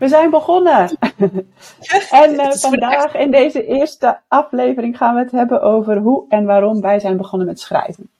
We zijn begonnen! en uh, vandaag in deze eerste aflevering gaan we het hebben over hoe en waarom wij zijn begonnen met schrijven.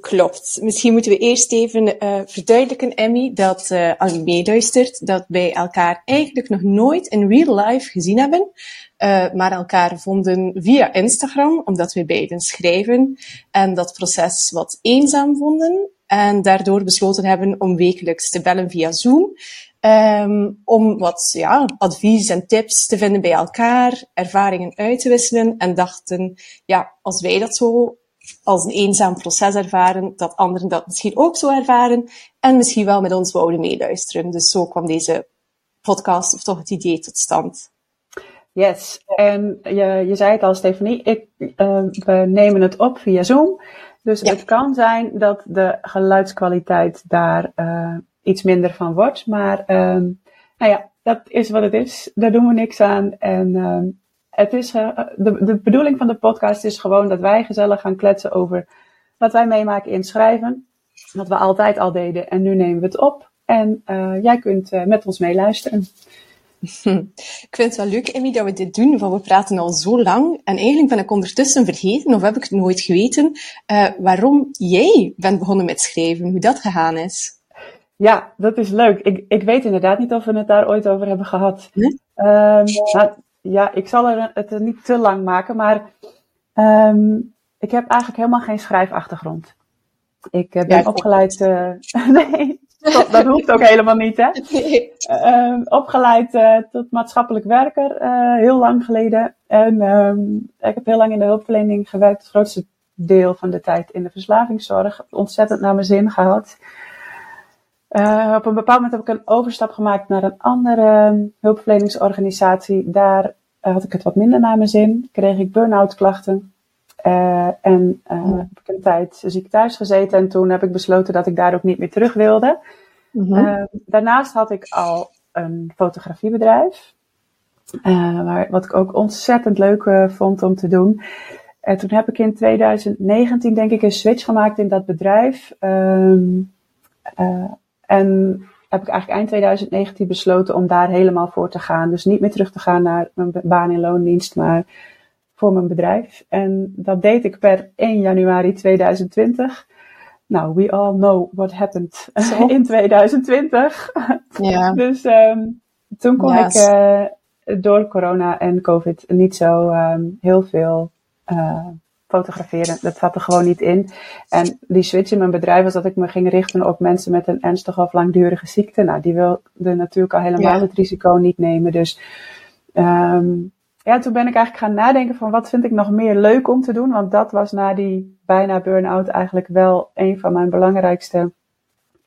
Klopt. Misschien moeten we eerst even uh, verduidelijken, Emmy, dat uh, als je meeluistert, dat wij elkaar eigenlijk nog nooit in real life gezien hebben, uh, maar elkaar vonden via Instagram, omdat wij beiden schrijven en dat proces wat eenzaam vonden en daardoor besloten hebben om wekelijks te bellen via Zoom. Um, om wat ja, advies en tips te vinden bij elkaar, ervaringen uit te wisselen en dachten, ja, als wij dat zo als een eenzaam proces ervaren, dat anderen dat misschien ook zo ervaren en misschien wel met ons wouden meeluisteren. Dus zo kwam deze podcast, of toch het idee tot stand. Yes, en je, je zei het al, Stefanie, ik, uh, we nemen het op via Zoom. Dus ja. het kan zijn dat de geluidskwaliteit daar uh, iets minder van wordt. Maar um, nou ja, dat is wat het is. Daar doen we niks aan. En um, het is, uh, de, de bedoeling van de podcast is gewoon dat wij gezellig gaan kletsen over wat wij meemaken in schrijven. Wat we altijd al deden. En nu nemen we het op. En uh, jij kunt uh, met ons meeluisteren. Ik vind het wel leuk, Emmy, dat we dit doen, want we praten al zo lang. En eigenlijk ben ik ondertussen vergeten, of heb ik het nooit geweten, uh, waarom jij bent begonnen met schrijven, hoe dat gegaan is. Ja, dat is leuk. Ik, ik weet inderdaad niet of we het daar ooit over hebben gehad. Um, nou, ja, ik zal er het niet te lang maken, maar um, ik heb eigenlijk helemaal geen schrijfachtergrond. Ik uh, ben ja, opgeleid. Uh, nee, dat, dat hoeft ook helemaal niet, hè? Nee. Uh, opgeleid uh, tot maatschappelijk werker, heel lang geleden. En um, ik heb heel lang in de hulpverlening gewerkt, het grootste deel van de tijd in de verslavingszorg. Ontzettend naar mijn zin gehad. Uh, op een bepaald moment heb ik een overstap gemaakt naar een andere hulpverleningsorganisatie. Daar had ik het wat minder naar mijn zin. Kreeg ik burn-out klachten. Uh, en oh. heb ik een tijd ziek thuis gezeten. En toen heb ik besloten dat ik daar ook niet meer terug wilde. Mm -hmm. daarnaast had ik al een fotografiebedrijf. waar, wat ik ook ontzettend leuk vond om te doen. En toen heb ik in 2019 denk ik een switch gemaakt in dat bedrijf. Um, en heb ik eigenlijk eind 2019 besloten om daar helemaal voor te gaan. Dus niet meer terug te gaan naar mijn baan in loondienst, maar voor mijn bedrijf. En dat deed ik per 1 januari 2020. Nou, we all know what happened in 2020. Ja. dus um, toen kon yes. ik uh, door corona en covid niet zo um, heel veel uh, fotograferen. Dat zat er gewoon niet in. En die switch in mijn bedrijf was dat ik me ging richten op mensen met een ernstige of langdurige ziekte. Nou, die wilden natuurlijk al helemaal ja. het risico niet nemen. Dus um, ja, toen ben ik eigenlijk gaan nadenken van wat vind ik nog meer leuk om te doen. Want dat was na die bijna burn-out eigenlijk wel een van mijn belangrijkste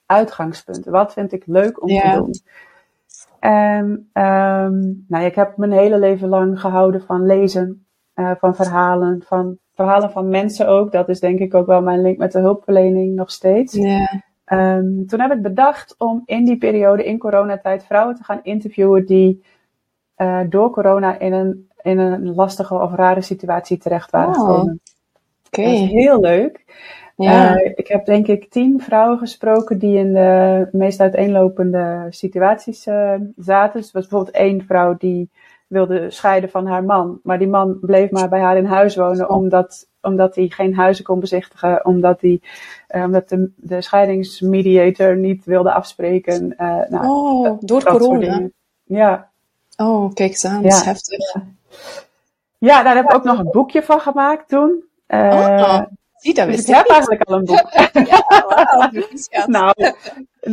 uitgangspunten. Wat vind ik leuk om ja. te doen? En um, nou, ik heb mijn hele leven lang gehouden van lezen, uh, van verhalen, van verhalen van mensen ook. Dat is denk ik ook wel mijn link met de hulpverlening nog steeds. Yeah. Um, toen heb ik bedacht om in die periode, in coronatijd, vrouwen te gaan interviewen die uh, door corona in een, in een lastige of rare situatie terecht waren oh. gekomen. Oké. Okay. heel leuk. Ja. Uh, ik heb denk ik tien vrouwen gesproken die in de meest uiteenlopende situaties uh, zaten. Dus er was bijvoorbeeld één vrouw die wilde scheiden van haar man. Maar die man bleef maar bij haar in huis wonen, oh. omdat, omdat hij geen huizen kon bezichtigen, omdat, hij, uh, omdat de, de scheidingsmediator niet wilde afspreken. Nou, oh, door corona? Ja. Oh, kijk eens aan, dat is heftig. Ja, daar heb ik ook nog een boekje van gemaakt toen. Uh, oh. Zie, dat dus ik heb eigenlijk al een boek. ja, wow, nou,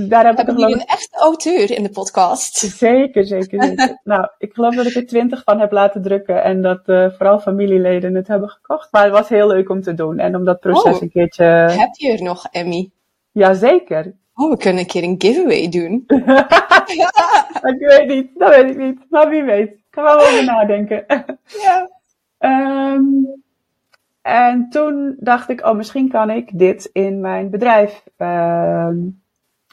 daar heb ik nog een echte auteur in de podcast. Zeker, zeker, zeker. nou, ik geloof dat ik er twintig van heb laten drukken en dat uh, vooral familieleden het hebben gekocht. Maar het was heel leuk om te doen en om dat proces oh, een keertje... Heb je er nog, Emmy? Jazeker. Oh, we kunnen een keer een giveaway doen. ja. Ik weet niet, dat weet ik niet. Maar wie weet. Ik ga wel over nadenken. ja. Um, En toen dacht ik, oh, misschien kan ik dit in mijn bedrijf uh,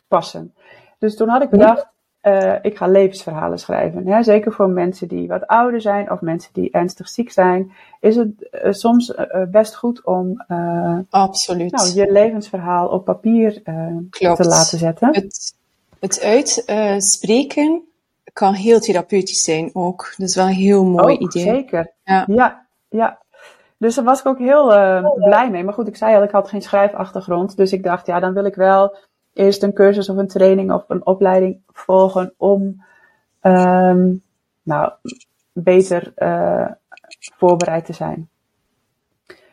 passen. Dus toen had ik bedacht, uh, ik ga levensverhalen schrijven. Hè? Zeker voor mensen die wat ouder zijn of mensen die ernstig ziek zijn, is het uh, soms uh, best goed om Absoluut. Nou, je levensverhaal op papier te laten zetten. Het, het uitspreken kan heel therapeutisch zijn ook. Dat is wel een heel mooi ook, idee. Zeker. Ja. ja, ja. Dus daar was ik ook heel blij mee. Maar goed, ik zei al, ik had geen schrijfachtergrond. Dus ik dacht, ja, dan wil ik wel eerst een cursus of een training of een opleiding volgen om um, nou, beter uh, voorbereid te zijn.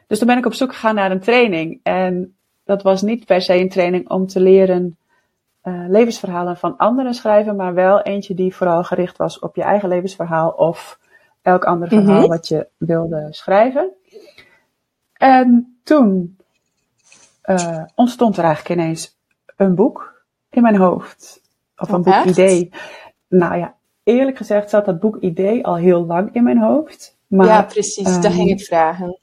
Dus toen ben ik op zoek gegaan naar een training. En dat was niet per se een training om te leren levensverhalen van anderen schrijven, maar wel eentje die vooral gericht was op je eigen levensverhaal of elk ander verhaal mm -hmm. wat je wilde schrijven. En toen uh, ontstond er eigenlijk ineens een boek in mijn hoofd. Of een boek idee. Nou ja, eerlijk gezegd zat dat boek idee al heel lang in mijn hoofd. Maar, ja, precies. Um, dat ging ik vragen.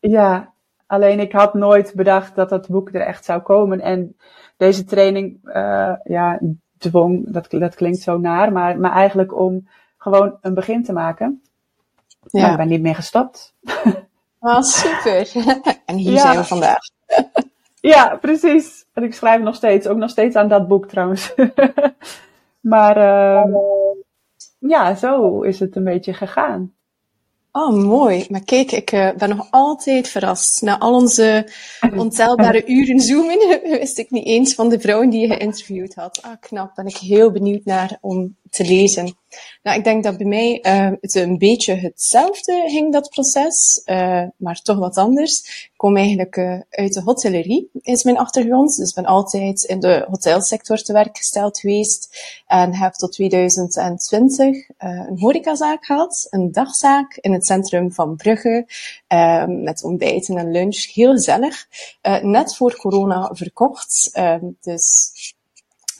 Ja, alleen ik had nooit bedacht dat dat boek er echt zou komen. En deze training, uh, ja, dwong, dat, dat klinkt zo naar, maar, maar eigenlijk om gewoon een begin te maken. Ja. Nou, ik ben niet meer gestopt. Oh, super. en hier ja. zijn we vandaag. Ja, precies. En ik schrijf nog steeds, ook nog steeds aan dat boek trouwens. maar uh, ja, zo is het een beetje gegaan. Oh, mooi. Maar kijk, ik uh, ben nog altijd verrast. Na al onze ontelbare uren zoomen, wist ik niet eens van de vrouwen die je geïnterviewd had. Ah, knap. Ben ik heel benieuwd naar om te lezen. Nou, ik denk dat bij mij uh, het een beetje hetzelfde ging, dat proces, uh, maar toch wat anders. Ik kom eigenlijk uh, uit de hotellerie, is mijn achtergrond. Dus ben altijd in de hotelsector te werk gesteld geweest. En heb tot 2020 een horecazaak gehad, een dagzaak in het centrum van Brugge, met ontbijten en lunch. Heel gezellig. net voor corona verkocht. dus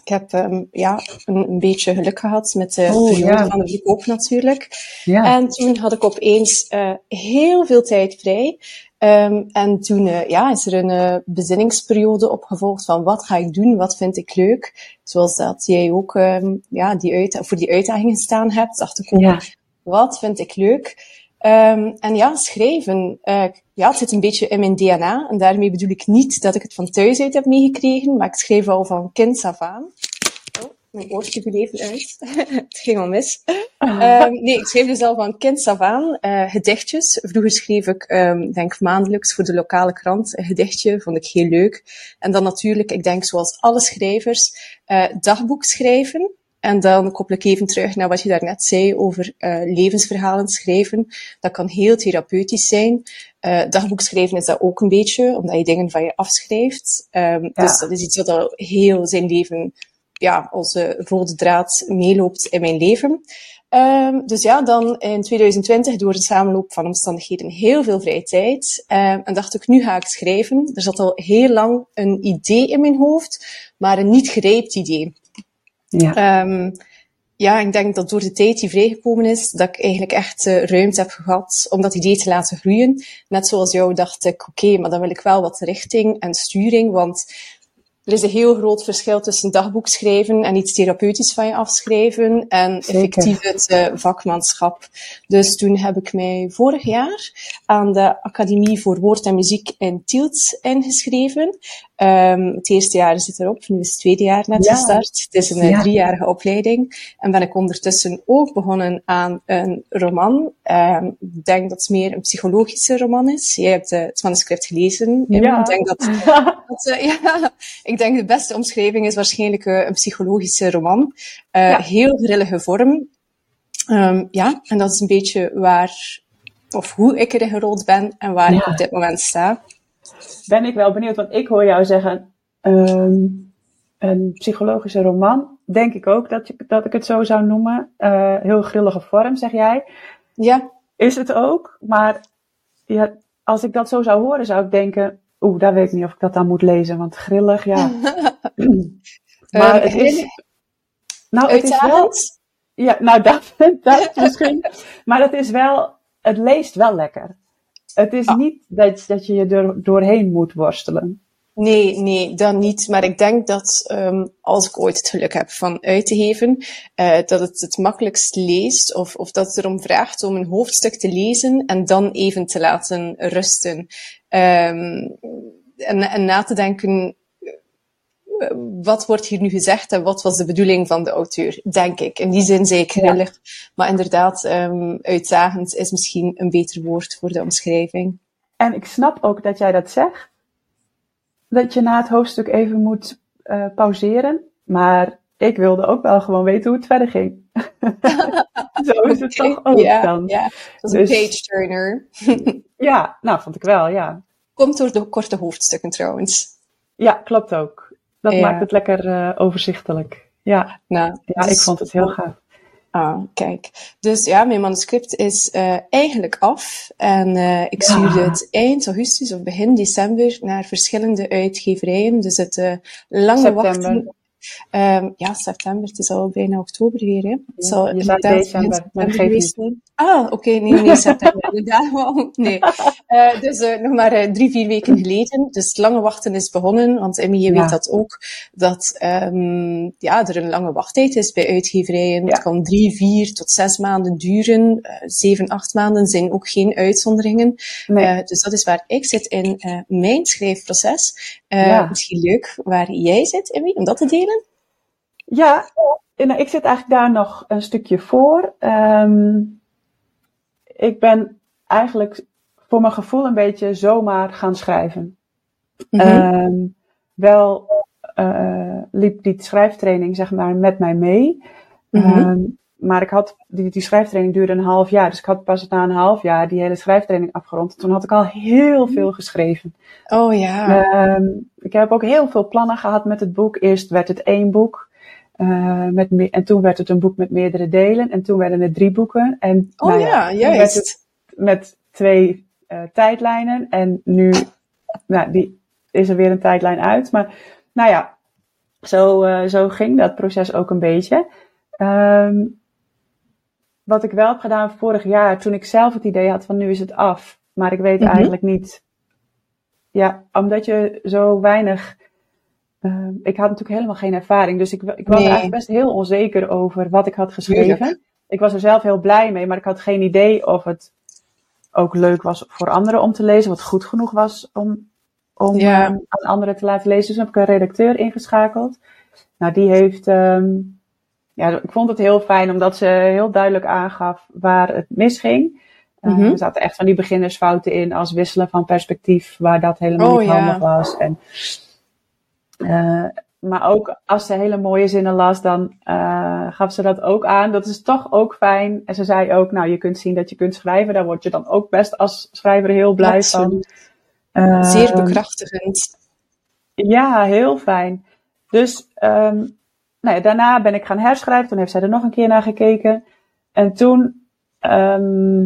ik heb um, ja, een, een, beetje geluk gehad met de oh, periode ja. van de verkoop natuurlijk. Ja. En toen had ik opeens uh, heel veel tijd vrij. Um, en toen uh, ja, is er een uh, bezinningsperiode opgevolgd van wat ga ik doen, wat vind ik leuk. Zoals dat jij ook um, ja, die uit, voor die uitdagingen staan hebt. Dacht ik ook, ja. wat vind ik leuk. Um, en ja, schrijven. Uh, ja, het zit een beetje in mijn DNA. En daarmee bedoel ik niet dat ik het van thuis uit heb meegekregen, maar ik schrijf al van kind af aan. Oh, mijn oortje viel even uit. het ging al mis. Um, nee, ik schreef dus al van kind af aan uh, gedichtjes. Vroeger schreef ik, um, denk maandelijks voor de lokale krant een gedichtje. Vond ik heel leuk. En dan natuurlijk, ik denk zoals alle schrijvers, uh, dagboek schrijven. En dan koppel ik even terug naar wat je daarnet zei over uh, levensverhalen schrijven. Dat kan heel therapeutisch zijn. Uh, dagboek schrijven is dat ook een beetje, omdat je dingen van je afschrijft. Um, ja. Dus dat is iets wat al heel zijn leven, ja, als uh, rode draad meeloopt in mijn leven. Um, dus ja, dan in 2020 door de samenloop van omstandigheden heel veel vrije tijd. Um, en dacht ik, nu ga ik schrijven. Er zat al heel lang een idee in mijn hoofd, maar een niet gerijpt idee. Ja. Um, ja, ik denk dat door de tijd die vrijgekomen is, dat ik eigenlijk echt uh, ruimte heb gehad om dat idee te laten groeien. Net zoals jou dacht ik, oké, okay, maar dan wil ik wel wat richting en sturing, want er is een heel groot verschil tussen dagboek schrijven en iets therapeutisch van je afschrijven en Zeker. effectief het uh, vakmanschap. Dus toen heb ik mij vorig jaar aan de Academie voor Woord en Muziek in Tielt ingeschreven. Um, het eerste jaar zit erop, nu is het tweede jaar net ja. gestart. Het is een ja. driejarige opleiding. En ben ik ondertussen ook begonnen aan een roman. Um, ik denk dat het meer een psychologische roman is. Jij hebt uh, het manuscript gelezen. Ja. Ik denk dat, dat uh, ja, ik denk de beste omschrijving is waarschijnlijk uh, een psychologische roman. Heel grillige vorm. Um, ja, en dat is een beetje waar, of hoe ik erin gerold ben en waar ik op dit moment sta ben ik wel benieuwd, want ik hoor jou zeggen um, een psychologische roman. Denk ik ook dat, je, dat ik het zo zou noemen. Uh, heel grillige vorm, zeg jij. Ja. Is het ook, maar ja, als ik dat zo zou horen, zou ik denken, oeh, daar weet ik niet of ik dat dan moet lezen, want grillig, ja. maar het is, nou, het is wel, ja, nou dat, dat misschien, maar het is wel, het leest wel lekker. Het is Ah. niet dat, dat je je er doorheen moet worstelen. Nee, nee, dat niet. Maar ik denk dat ehm, als ik ooit het geluk heb van uit te geven, eh, dat het het makkelijkst leest of, of dat het erom vraagt om een hoofdstuk te lezen en dan even te laten rusten. Ehm, en, en na te denken, wat wordt hier nu gezegd en wat was de bedoeling van de auteur, denk ik. In die zin zei ik Ja. grillig, maar inderdaad, ehm, uitdagend is misschien een beter woord voor de omschrijving. En ik snap ook dat jij dat zegt. Dat je na het hoofdstuk even moet eh, pauzeren. Maar ik wilde ook wel gewoon weten hoe het verder ging. Zo is het toch ook ja, dan. Ja, dat is een Dus- page turner. Ja, nou vond ik wel, ja. Komt door de korte hoofdstukken trouwens. Ja, klopt ook. Dat Ja. maakt het lekker eh, overzichtelijk. Ja, Nou, ja dus- ik vond het heel gaaf. Ah, kijk. Dus ja, mijn manuscript is eh, eigenlijk af. En eh, ik Ja. stuurde het eind augustus of begin december naar verschillende uitgeverijen. Dus het lange September. wachten. Ehm, ja, september. Het is al bijna oktober weer. Hè. Het Ja, zal je inderdaad december, maar september geweest. Ah, oké. nee, nee, september. inderdaad wel. Nee. Eh, dus eh, nog maar eh, drie, vier weken geleden. Dus het lange wachten is begonnen. Want Emmy, je Ja. weet dat ook. Dat ehm, ja, er een lange wachttijd is bij uitgeverijen. Ja. Het kan drie, vier tot zes maanden duren. Zeven, acht maanden zijn ook geen uitzonderingen. Nee, dus dat is waar ik zit in mijn schrijfproces. Ja. Misschien leuk waar jij zit, Emmy, om dat te delen. Ja, nou, ik zit eigenlijk daar nog een stukje voor. Ehm, ik ben eigenlijk voor mijn gevoel een beetje zomaar gaan schrijven. Mhm. Ehm, wel eh, liep die schrijftraining zeg maar met mij mee. Mhm. Ehm, maar ik had, die, die schrijftraining duurde een half jaar. Dus ik had pas na een half jaar die hele schrijftraining afgerond. Toen had ik al heel veel geschreven. Oh ja. Ik heb ook heel veel plannen gehad met het boek. Eerst werd het één boek. Eh, met me- en toen werd het een boek met meerdere delen. En toen werden het drie boeken. En, oh nou ja, toen werd juist. het met twee eh, tijdlijnen. En nu nou, die, is er weer een tijdlijn uit. Maar nou ja, zo, eh, zo ging dat proces ook een beetje. Ehm, wat ik wel heb gedaan vorig jaar, toen ik zelf het idee had van nu is het af. Maar ik weet Mhm. eigenlijk niet. Ja, omdat je zo weinig. Ehm, ik had natuurlijk helemaal geen ervaring. Dus ik, ik was Nee. er eigenlijk best heel onzeker over wat ik had geschreven. Ik was er zelf heel blij mee, maar ik had geen idee of het ook leuk was voor anderen om te lezen. Wat goed genoeg was om, om Ja. ehm, aan anderen te laten lezen. Dus heb ik een redacteur ingeschakeld. Nou, die heeft. ehm, ja, ik vond het heel fijn omdat ze heel duidelijk aangaf waar het misging. Mhm. er zaten echt van die beginnersfouten in als wisselen van perspectief, waar dat helemaal Oh, niet ja. handig was. En, maar ook als ze hele mooie zinnen las, dan eh, gaf ze dat ook aan. Dat is toch ook fijn. En ze zei ook, nou, je kunt zien dat je kunt schrijven. Daar word je dan ook best als schrijver heel blij van. Absoluut. Eh, Zeer bekrachtigend. ja, heel fijn. Dus ehm, nou ja, daarna ben ik gaan herschrijven. Toen heeft zij er nog een keer naar gekeken. En toen ehm,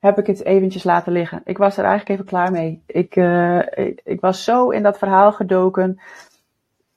heb ik het eventjes laten liggen. Ik was er eigenlijk even klaar mee. Ik, eh, ik, ik was zo in dat verhaal gedoken.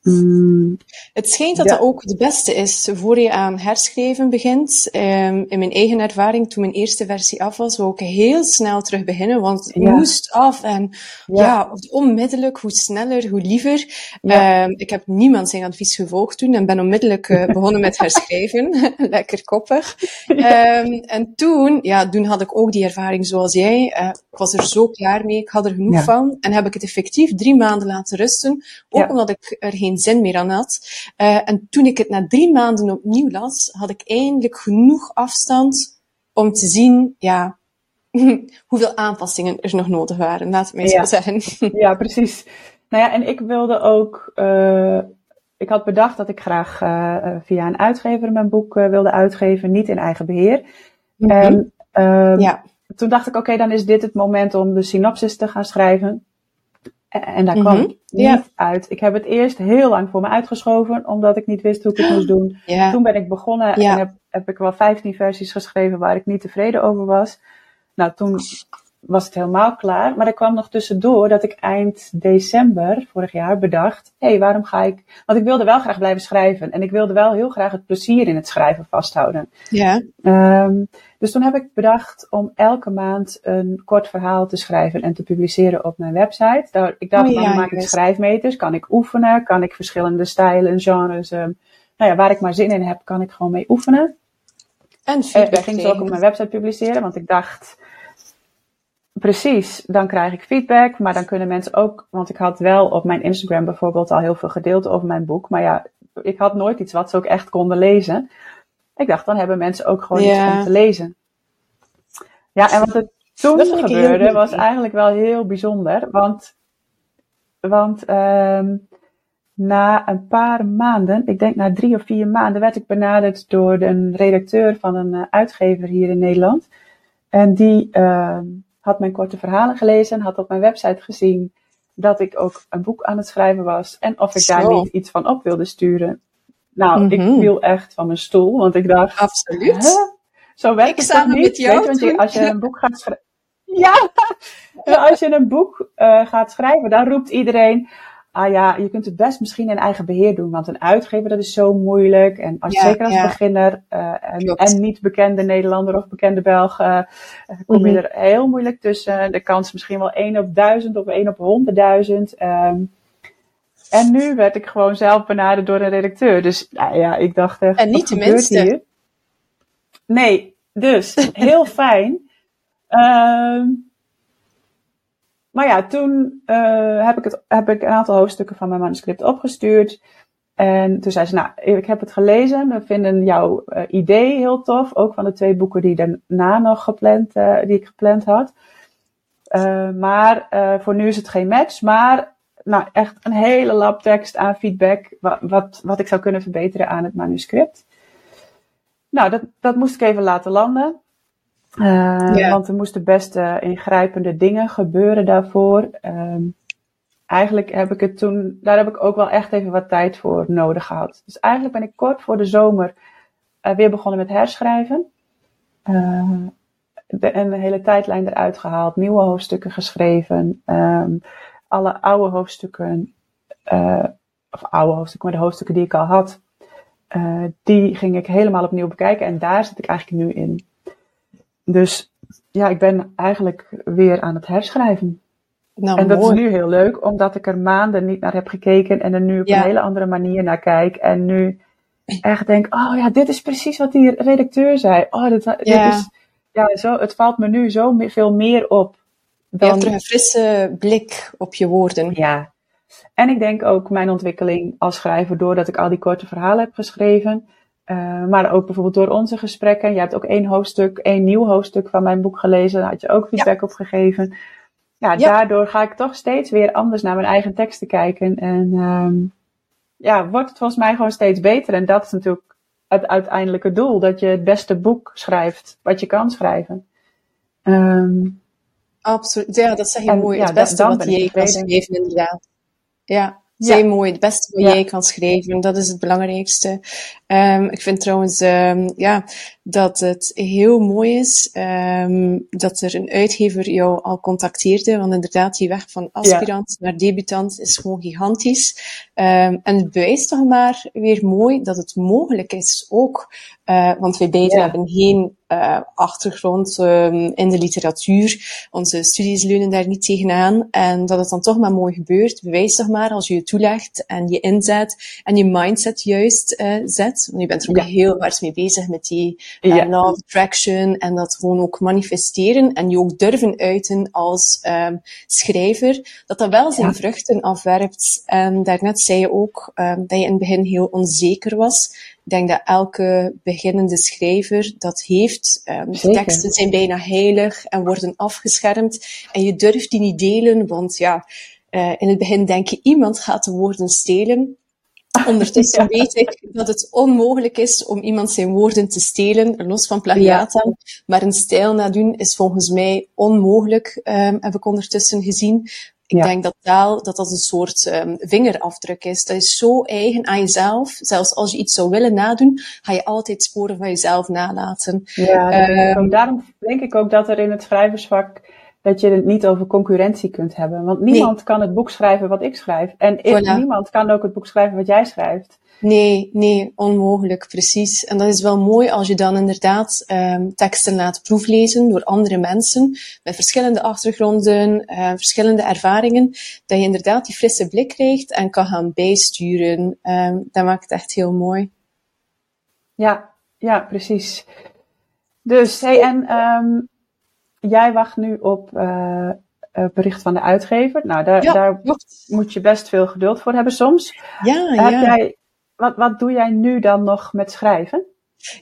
Mm, Het schijnt dat Ja. dat ook het beste is voor je aan herschrijven begint. Ehm, in mijn eigen ervaring, toen mijn eerste versie af was, wou ik heel snel terug beginnen, want het Ja. moest af. En Ja. ja, onmiddellijk, hoe sneller, hoe liever. Ehm, ik heb niemand zijn advies gevolgd toen en ben onmiddellijk eh, begonnen met herschrijven. Lekker koppig. Ehm, en toen, ja, toen had ik ook die ervaring zoals jij. Eh, ik was er zo klaar mee, ik had er genoeg van. En heb ik het effectief drie maanden laten rusten, ook omdat ik er geen zin meer aan had. Eh, en toen ik het na drie maanden opnieuw las, had ik eindelijk genoeg afstand om te zien, ja, hoeveel aanpassingen er nog nodig waren, laat het mij Ja. zo zeggen. Ja, precies. Nou ja, en ik wilde ook. eh, ik had bedacht dat ik graag eh, via een uitgever mijn boek wilde uitgeven, niet in eigen beheer. En ehm, Ja, toen dacht ik, oké, dan is dit het moment om de synopsis te gaan schrijven. En, daar kwam Mhm, ik niet uit. Ik heb het eerst heel lang voor me uitgeschoven, omdat ik niet wist hoe ik het moest doen. Toen ben ik begonnen en heb, heb ik wel 15 versies geschreven waar ik niet tevreden over was. Nou, toen was het helemaal klaar. Maar er kwam nog tussendoor dat ik eind december vorig jaar bedacht: hé, hey, waarom ga ik. Want ik wilde wel graag blijven schrijven. En ik wilde wel heel graag het plezier in het schrijven vasthouden. Ja. Um, dus toen heb ik bedacht om elke maand een kort verhaal te schrijven en te publiceren op mijn website. Ik dacht, oh, ja, dan maak ik schrijfmeters. Kan ik oefenen? Kan ik verschillende stijlen, genres. Um, nou ja, waar ik maar zin in heb, kan ik gewoon mee oefenen. En feedback. Uh, ik ging ze ook op mijn website publiceren, want ik dacht Precies, dan krijg ik feedback, maar dan kunnen mensen ook, want ik had wel op mijn Instagram bijvoorbeeld al heel veel gedeeld over mijn boek, maar ja, ik had nooit iets wat ze ook echt konden lezen. Ik dacht, dan hebben mensen ook gewoon iets om te lezen. Ja, en wat er toen gebeurde was eigenlijk wel heel bijzonder, want, want um, na een paar maanden, ik denk na drie of vier maanden, werd ik benaderd door een redacteur van een uh, uitgever hier in Nederland. En die, uh, had mijn korte verhalen gelezen, had op mijn website gezien dat ik ook een boek aan het schrijven was en of ik daar niet iets van op wilde sturen. Nou, ik mhm. viel echt van mijn stoel, want ik dacht... Absoluut. Zo werkt ik het niet? Weet want je, als je een boek gaat schrijven... Ja, als je een boek uh, gaat schrijven, dan roept iedereen ah ja, je kunt het best misschien in eigen beheer doen, want een uitgever dat is zo moeilijk. En als, zeker als beginner uh, en, en, niet bekende Nederlander of bekende Belg, uh, kom je mhm. er heel moeilijk tussen. De kans misschien wel 1 op 1000 of 1 op 100.000. Um, en nu werd ik gewoon zelf benaderd door een redacteur. Dus nou ja, ik dacht echt, En niet de minste. Nee, dus heel fijn. Um, maar ja, toen uh, heb, ik het, heb ik een aantal hoofdstukken van mijn manuscript opgestuurd. En toen zei ze, nou, ik heb het gelezen. We vinden jouw uh, idee heel tof. Ook van de twee boeken die daarna nog gepland, uh, die ik gepland had. maar voor nu is het geen match. Maar nou, echt een hele lab tekst aan feedback. Wat, wat, wat ik zou kunnen verbeteren aan het manuscript. Nou, dat, dat moest ik even laten landen. Uh, Want er moesten best uh, ingrijpende dingen gebeuren daarvoor. Uh, eigenlijk heb ik het toen, daar heb ik ook wel echt even wat tijd voor nodig gehad. Dus eigenlijk ben ik kort voor de zomer uh, weer begonnen met herschrijven. De, en de hele tijdlijn eruit gehaald, nieuwe hoofdstukken geschreven. Um, alle oude hoofdstukken, of oude hoofdstukken, maar de hoofdstukken die ik al had, die ging ik helemaal opnieuw bekijken. En daar zit ik eigenlijk nu in. Dus ja, ik ben eigenlijk weer aan het herschrijven. Nou, en dat is nu heel leuk, omdat ik er maanden niet naar heb gekeken en er nu op een hele andere manier naar kijk. En nu echt denk, oh ja, dit is precies wat die redacteur zei. Oh, dit, dit is, ja, zo, het valt me nu zo veel meer op. Dan... Je hebt er een frisse blik op je woorden. Ja. En ik denk ook mijn ontwikkeling als schrijver, doordat ik al die korte verhalen heb geschreven, uh, maar ook bijvoorbeeld door onze gesprekken. Je hebt ook één hoofdstuk, één nieuw hoofdstuk van mijn boek gelezen. Daar had je ook feedback op gegeven. Ja, daardoor ga ik toch steeds weer anders naar mijn eigen teksten kijken. En um, ja, wordt het volgens mij gewoon steeds beter. En dat is natuurlijk het uiteindelijke doel. Dat je het beste boek schrijft wat je kan schrijven. Um, Absoluut. Ja, dat zeg je mooi. het beste wat je kan schrijven, inderdaad. Ja. Zeer mooi, het beste wat jij kan schrijven, dat is het belangrijkste. Um, ik vind trouwens um, ja, dat het heel mooi is um, dat er een uitgever jou al contacteerde, want inderdaad, die weg van aspirant naar debutant is gewoon gigantisch. en het bewijst toch maar weer mooi dat het mogelijk is ook, uh, want wij beiden hebben geen uh, achtergrond um, in de literatuur. Onze studies leunen daar niet tegenaan. En dat het dan toch maar mooi gebeurt, bewijst toch maar als je je toelegt en je inzet en je mindset juist uh, zet. Want je bent er ook heel hard mee bezig met die uh, ja. law of attraction en dat gewoon ook manifesteren en je ook durven uiten als um, schrijver, dat dat wel zijn ja. vruchten afwerpt. En daarnet zei je ook um, dat je in het begin heel onzeker was. Ik denk dat elke beginnende schrijver dat heeft. Um, de teksten zijn bijna heilig en worden afgeschermd. En je durft die niet delen, want ja, uh, in het begin denk je iemand gaat de woorden stelen. Ondertussen ja. weet ik dat het onmogelijk is om iemand zijn woorden te stelen, los van plagiaten. Ja. Maar een stijl nadoen is volgens mij onmogelijk, um, heb ik ondertussen gezien. Ik ja. denk dat taal, dat dat een soort um, vingerafdruk is. Dat is zo eigen aan jezelf. Zelfs als je iets zou willen nadoen, ga je altijd sporen van jezelf nalaten. Ja, um, daarom denk ik ook dat er in het schrijversvak dat je het niet over concurrentie kunt hebben. Want niemand kan het boek schrijven wat ik schrijf. En niemand kan ook het boek schrijven wat jij schrijft. Nee, nee, onmogelijk, precies. En dat is wel mooi als je dan inderdaad um, teksten laat proeflezen door andere mensen met verschillende achtergronden, uh, verschillende ervaringen, dat je inderdaad die frisse blik krijgt en kan gaan bijsturen. Um, dat maakt het echt heel mooi. Ja, ja, precies. Dus, hey, en um, jij wacht nu op uh, bericht van de uitgever. Nou, daar, daar moet je best veel geduld voor hebben soms. Ja, Heb ja. Jij, wat, wat doe jij nu dan nog met schrijven?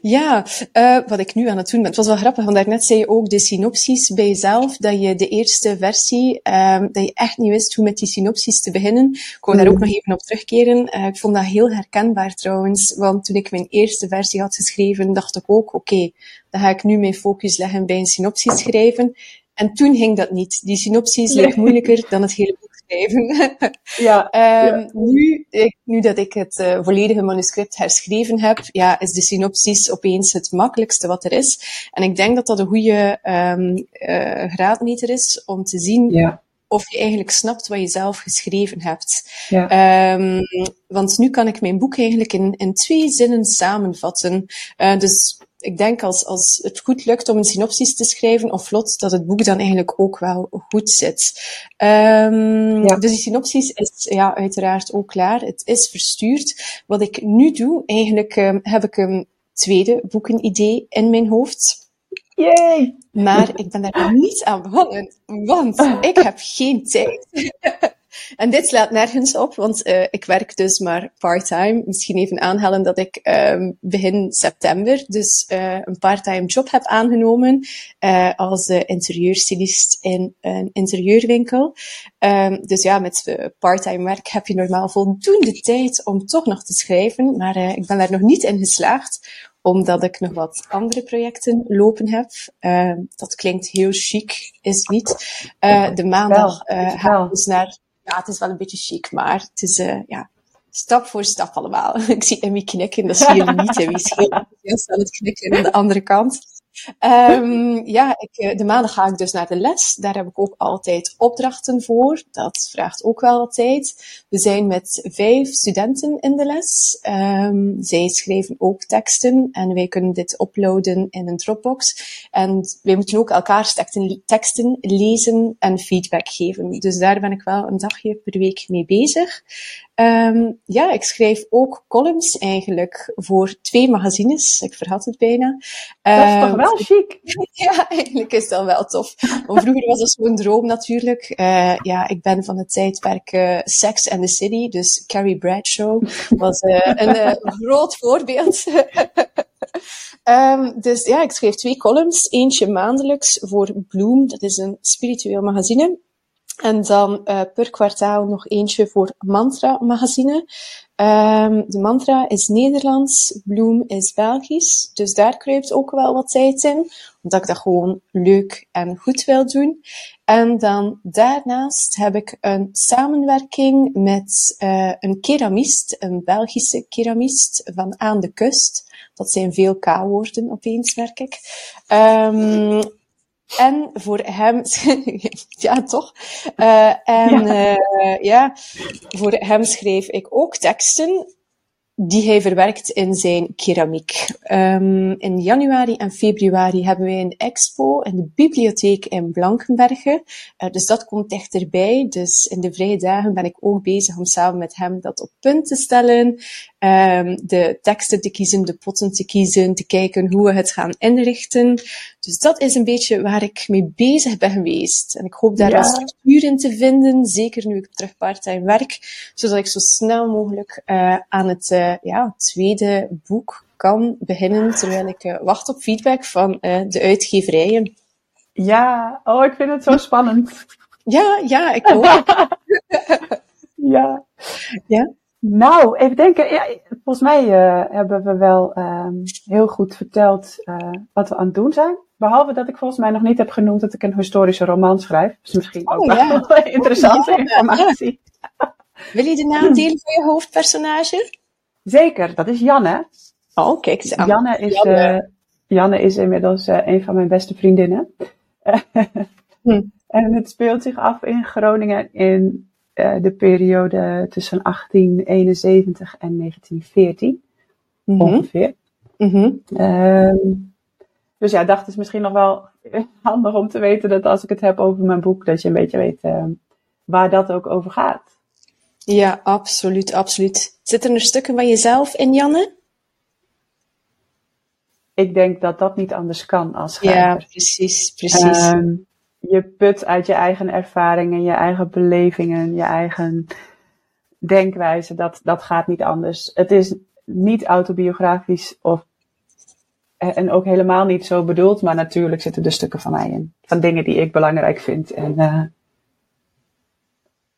Ja, uh, wat ik nu aan het doen ben. Het was wel grappig, want daarnet zei je ook de synopsis bij jezelf, dat je de eerste versie, um, dat je echt niet wist hoe met die synopsis te beginnen. Ik wou daar ook nog even op terugkeren. Uh, ik vond dat heel herkenbaar trouwens, want toen ik mijn eerste versie had geschreven, dacht ik ook, oké, okay, dan ga ik nu mijn focus leggen bij een synopsis schrijven. En toen ging dat niet. Die synopsis leek moeilijker dan het hele boek schrijven. ja, um, Nu, ik, nu dat ik het uh, volledige manuscript herschreven heb, ja, is de synopsis opeens het makkelijkste wat er is. En ik denk dat dat een goede um, uh, graadmeter is om te zien ja. of je eigenlijk snapt wat je zelf geschreven hebt. Ja. Um, want nu kan ik mijn boek eigenlijk in, in twee zinnen samenvatten. Uh, dus ik denk als, als het goed lukt om een synopsis te schrijven of vlot, dat het boek dan eigenlijk ook wel goed zit. Um, ja. Dus die synopsis is ja, uiteraard ook klaar. Het is verstuurd. Wat ik nu doe, eigenlijk um, heb ik een tweede boekenidee in mijn hoofd. Yay! Maar ik ben daar niet aan begonnen, want ik heb geen tijd. En dit slaat nergens op, want uh, ik werk dus maar part-time. Misschien even aanhalen dat ik um, begin september dus uh, een part-time job heb aangenomen uh, als interieurstylist in een interieurwinkel. Um, dus ja, met part-time werk heb je normaal voldoende tijd om toch nog te schrijven, maar ik ben daar nog niet in geslaagd omdat ik nog wat andere projecten lopen heb. Uh, dat klinkt heel chic, is niet. Uh, de maandag uh, ga ik dus naar ja, het is wel een beetje chic, maar het is, uh, ja, stap voor stap allemaal. ik zie Emmy knikken, dat zie jullie niet. Emmy is heel aan het knikken aan de andere kant. Um, ja, ik, eh, de maandag ga ik dus naar de les. Daar heb ik ook altijd opdrachten voor. Dat vraagt ook wel wat tijd. We zijn met vijf studenten in de les. Um, zij schrijven ook teksten en wij kunnen dit uploaden in een Dropbox. En wij moeten ook elkaar teksten, teksten lezen en feedback geven. Dus daar ben ik wel een dagje per week mee bezig. Um, ja, ik schrijf ook columns eigenlijk voor twee magazines. Ik verhat het bijna. Dat is toch wel chic? ja, eigenlijk is dat wel tof. Want vroeger was dat zo'n droom natuurlijk. Uh, ja, ik ben van het tijdperk uh, Sex and the City. Dus Carrie Bradshaw was uh, een groot voorbeeld. um, dus ja, ik schreef twee columns. Eentje maandelijks voor Bloom. Dat is een spiritueel magazine. En dan uh, per kwartaal nog eentje voor Mantra Magazine. Um, de Mantra is Nederlands, Bloem is Belgisch. Dus daar kruipt ook wel wat tijd in. Omdat ik dat gewoon leuk en goed wil doen. En dan daarnaast heb ik een samenwerking met uh, een keramist, een Belgische keramist van aan de kust. Dat zijn veel K-woorden opeens, merk ik. Um, en voor hem, ja toch? Uh, en ja. Uh, ja, voor hem schreef ik ook teksten die hij verwerkt in zijn keramiek. Um, in januari en februari hebben wij een expo in de bibliotheek in Blankenbergen. Uh, dus dat komt dichterbij. Dus in de vrije dagen ben ik ook bezig om samen met hem dat op punt te stellen. Um, de teksten te kiezen, de potten te kiezen, te kijken hoe we het gaan inrichten. Dus dat is een beetje waar ik mee bezig ben geweest. En ik hoop daar ja. een structuur in te vinden, zeker nu ik terug part-time werk, zodat ik zo snel mogelijk uh, aan het uh, ja, tweede boek kan beginnen, terwijl ik uh, wacht op feedback van de uitgeverijen. Ja, oh, ik vind het zo spannend. Ja, ja, ik ook. ja. Ja. Nou, even denken. Ja, volgens mij uh, hebben we wel um, heel goed verteld uh, wat we aan het doen zijn. Behalve dat ik volgens mij nog niet heb genoemd dat ik een historische roman schrijf. Dus misschien ook oh, ja. wel interessante informatie. Wil je de naam delen van je hoofdpersonage? Zeker, dat is Janne. Oh, kijk eens aan. Janne is, Janne. Uh, Janne is inmiddels een van mijn beste vriendinnen. Hm. En het speelt zich af in Groningen in uh, de periode tussen 1871 en 1914. Mm -hmm. Ongeveer. Mm -hmm. um, dus ja, dacht is misschien nog wel handig om te weten dat als ik het heb over mijn boek, dat je een beetje weet uh, waar dat ook over gaat. Ja, absoluut, absoluut. Zitten er stukken van jezelf in, Janne? Ik denk dat dat niet anders kan als schrijver. Ja, precies, precies. Um, je put uit je eigen ervaringen, je eigen belevingen, je eigen denkwijze. Dat, dat gaat niet anders. Het is niet autobiografisch of, en ook helemaal niet zo bedoeld. Maar natuurlijk zitten er stukken van mij in. Van dingen die ik belangrijk vind. En uh,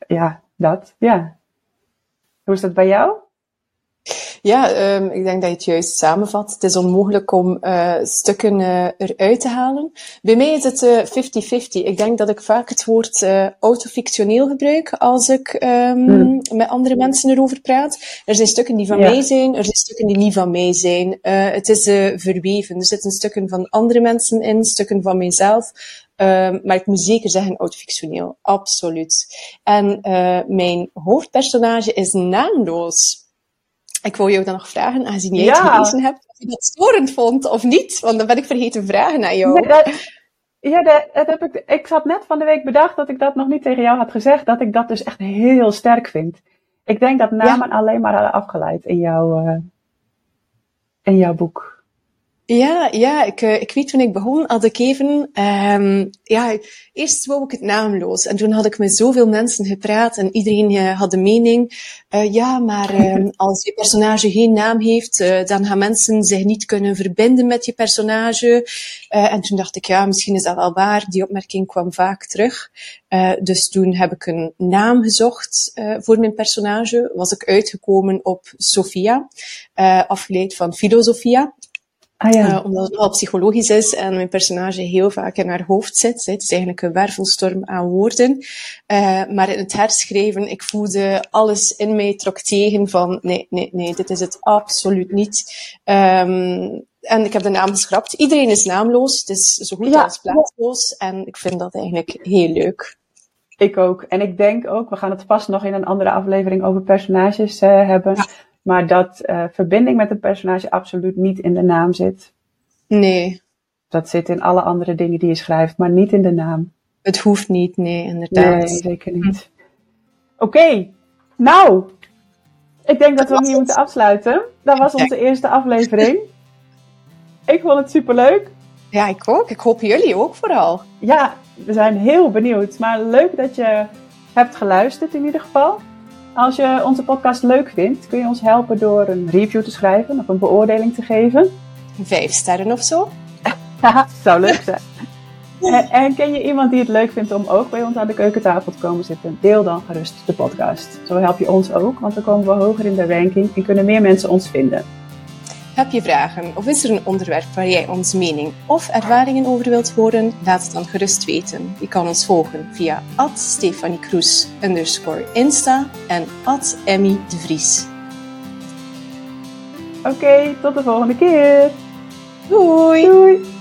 ja, dat. Ja. Hoe is dat bij jou? Ja, um, ik denk dat je het juist samenvat. Het is onmogelijk om uh, stukken uh, eruit te halen. Bij mij is het 50-50. Uh, ik denk dat ik vaak het woord autofictioneel gebruik als ik um, mm. met andere mensen erover praat. Er zijn stukken die van ja. mij zijn, er zijn stukken die niet van mij zijn. het is verweven. Er zitten stukken van andere mensen in, stukken van mijzelf. Um, maar ik moet zeker zeggen autofictioneel. Absoluut. En mijn hoofdpersonage is naamloos. Ik wou jou dan nog vragen, aangezien jij ja. het gelezen hebt, of je dat storend vond of niet. Want dan ben ik vergeten vragen aan jou. Nee, dat, ja, dat, dat, heb ik, ik had net van de week bedacht dat ik dat nog niet tegen jou had gezegd. Dat ik dat dus echt heel sterk vind. Ik denk dat namen ja. alleen maar hadden afgeleid in, jouw uh, in jouw boek. Ja, ja ik, uh, ik weet toen ik begon, had ik even, um, ja, eerst wou ik het naamloos. En toen had ik met zoveel mensen gepraat en iedereen uh, had de mening, uh, ja, maar um, als je personage geen naam heeft, dan gaan mensen zich niet kunnen verbinden met je personage. en toen dacht ik, ja, misschien is dat wel waar. Die opmerking kwam vaak terug. dus toen heb ik een naam gezocht voor mijn personage. Was ik uitgekomen op Sophia, afgeleid van filosofia. Ah, ja. Uh, omdat het wel psychologisch is en mijn personage heel vaak in haar hoofd zit. Het is eigenlijk een wervelstorm aan woorden. Uh, maar in het herschrijven, ik voelde alles in mij trok tegen van nee, nee, nee, dit is het absoluut niet. Um, en ik heb de naam geschrapt. Iedereen is naamloos. Het is zo goed ja. als plaatsloos. En ik vind dat eigenlijk heel leuk. Ik ook. En ik denk ook, we gaan het vast nog in een andere aflevering over personages uh, hebben. Ja. Maar dat uh, verbinding met een personage absoluut niet in de naam zit. Nee. Dat zit in alle andere dingen die je schrijft, maar niet in de naam. Het hoeft niet, nee, inderdaad. Nee, zeker niet. Oké, okay. nou, ik denk dat, dat we hier moeten afsluiten. Dat was onze eerste aflevering. ik vond het superleuk. Ja, ik ook. Ik hoop jullie ook vooral. Ja, we zijn heel benieuwd. Maar leuk dat je hebt geluisterd in ieder geval. Als je onze podcast leuk vindt, kun je ons helpen door een review te schrijven of een beoordeling te geven. Vijf sterren of zo. zou leuk zijn. en, en, ken je iemand die het leuk vindt om ook bij ons aan de keukentafel te komen zitten? Deel dan gerust de podcast. Zo help je ons ook, want dan komen we hoger in de ranking en kunnen meer mensen ons vinden. Heb je vragen of is er een onderwerp waar jij onze mening of ervaringen over wilt horen? Laat het dan gerust weten. Je kan ons volgen via Stefanie Kroes underscore Insta en Emmy de Vries. Oké, okay, tot de volgende keer. Doei! Doei!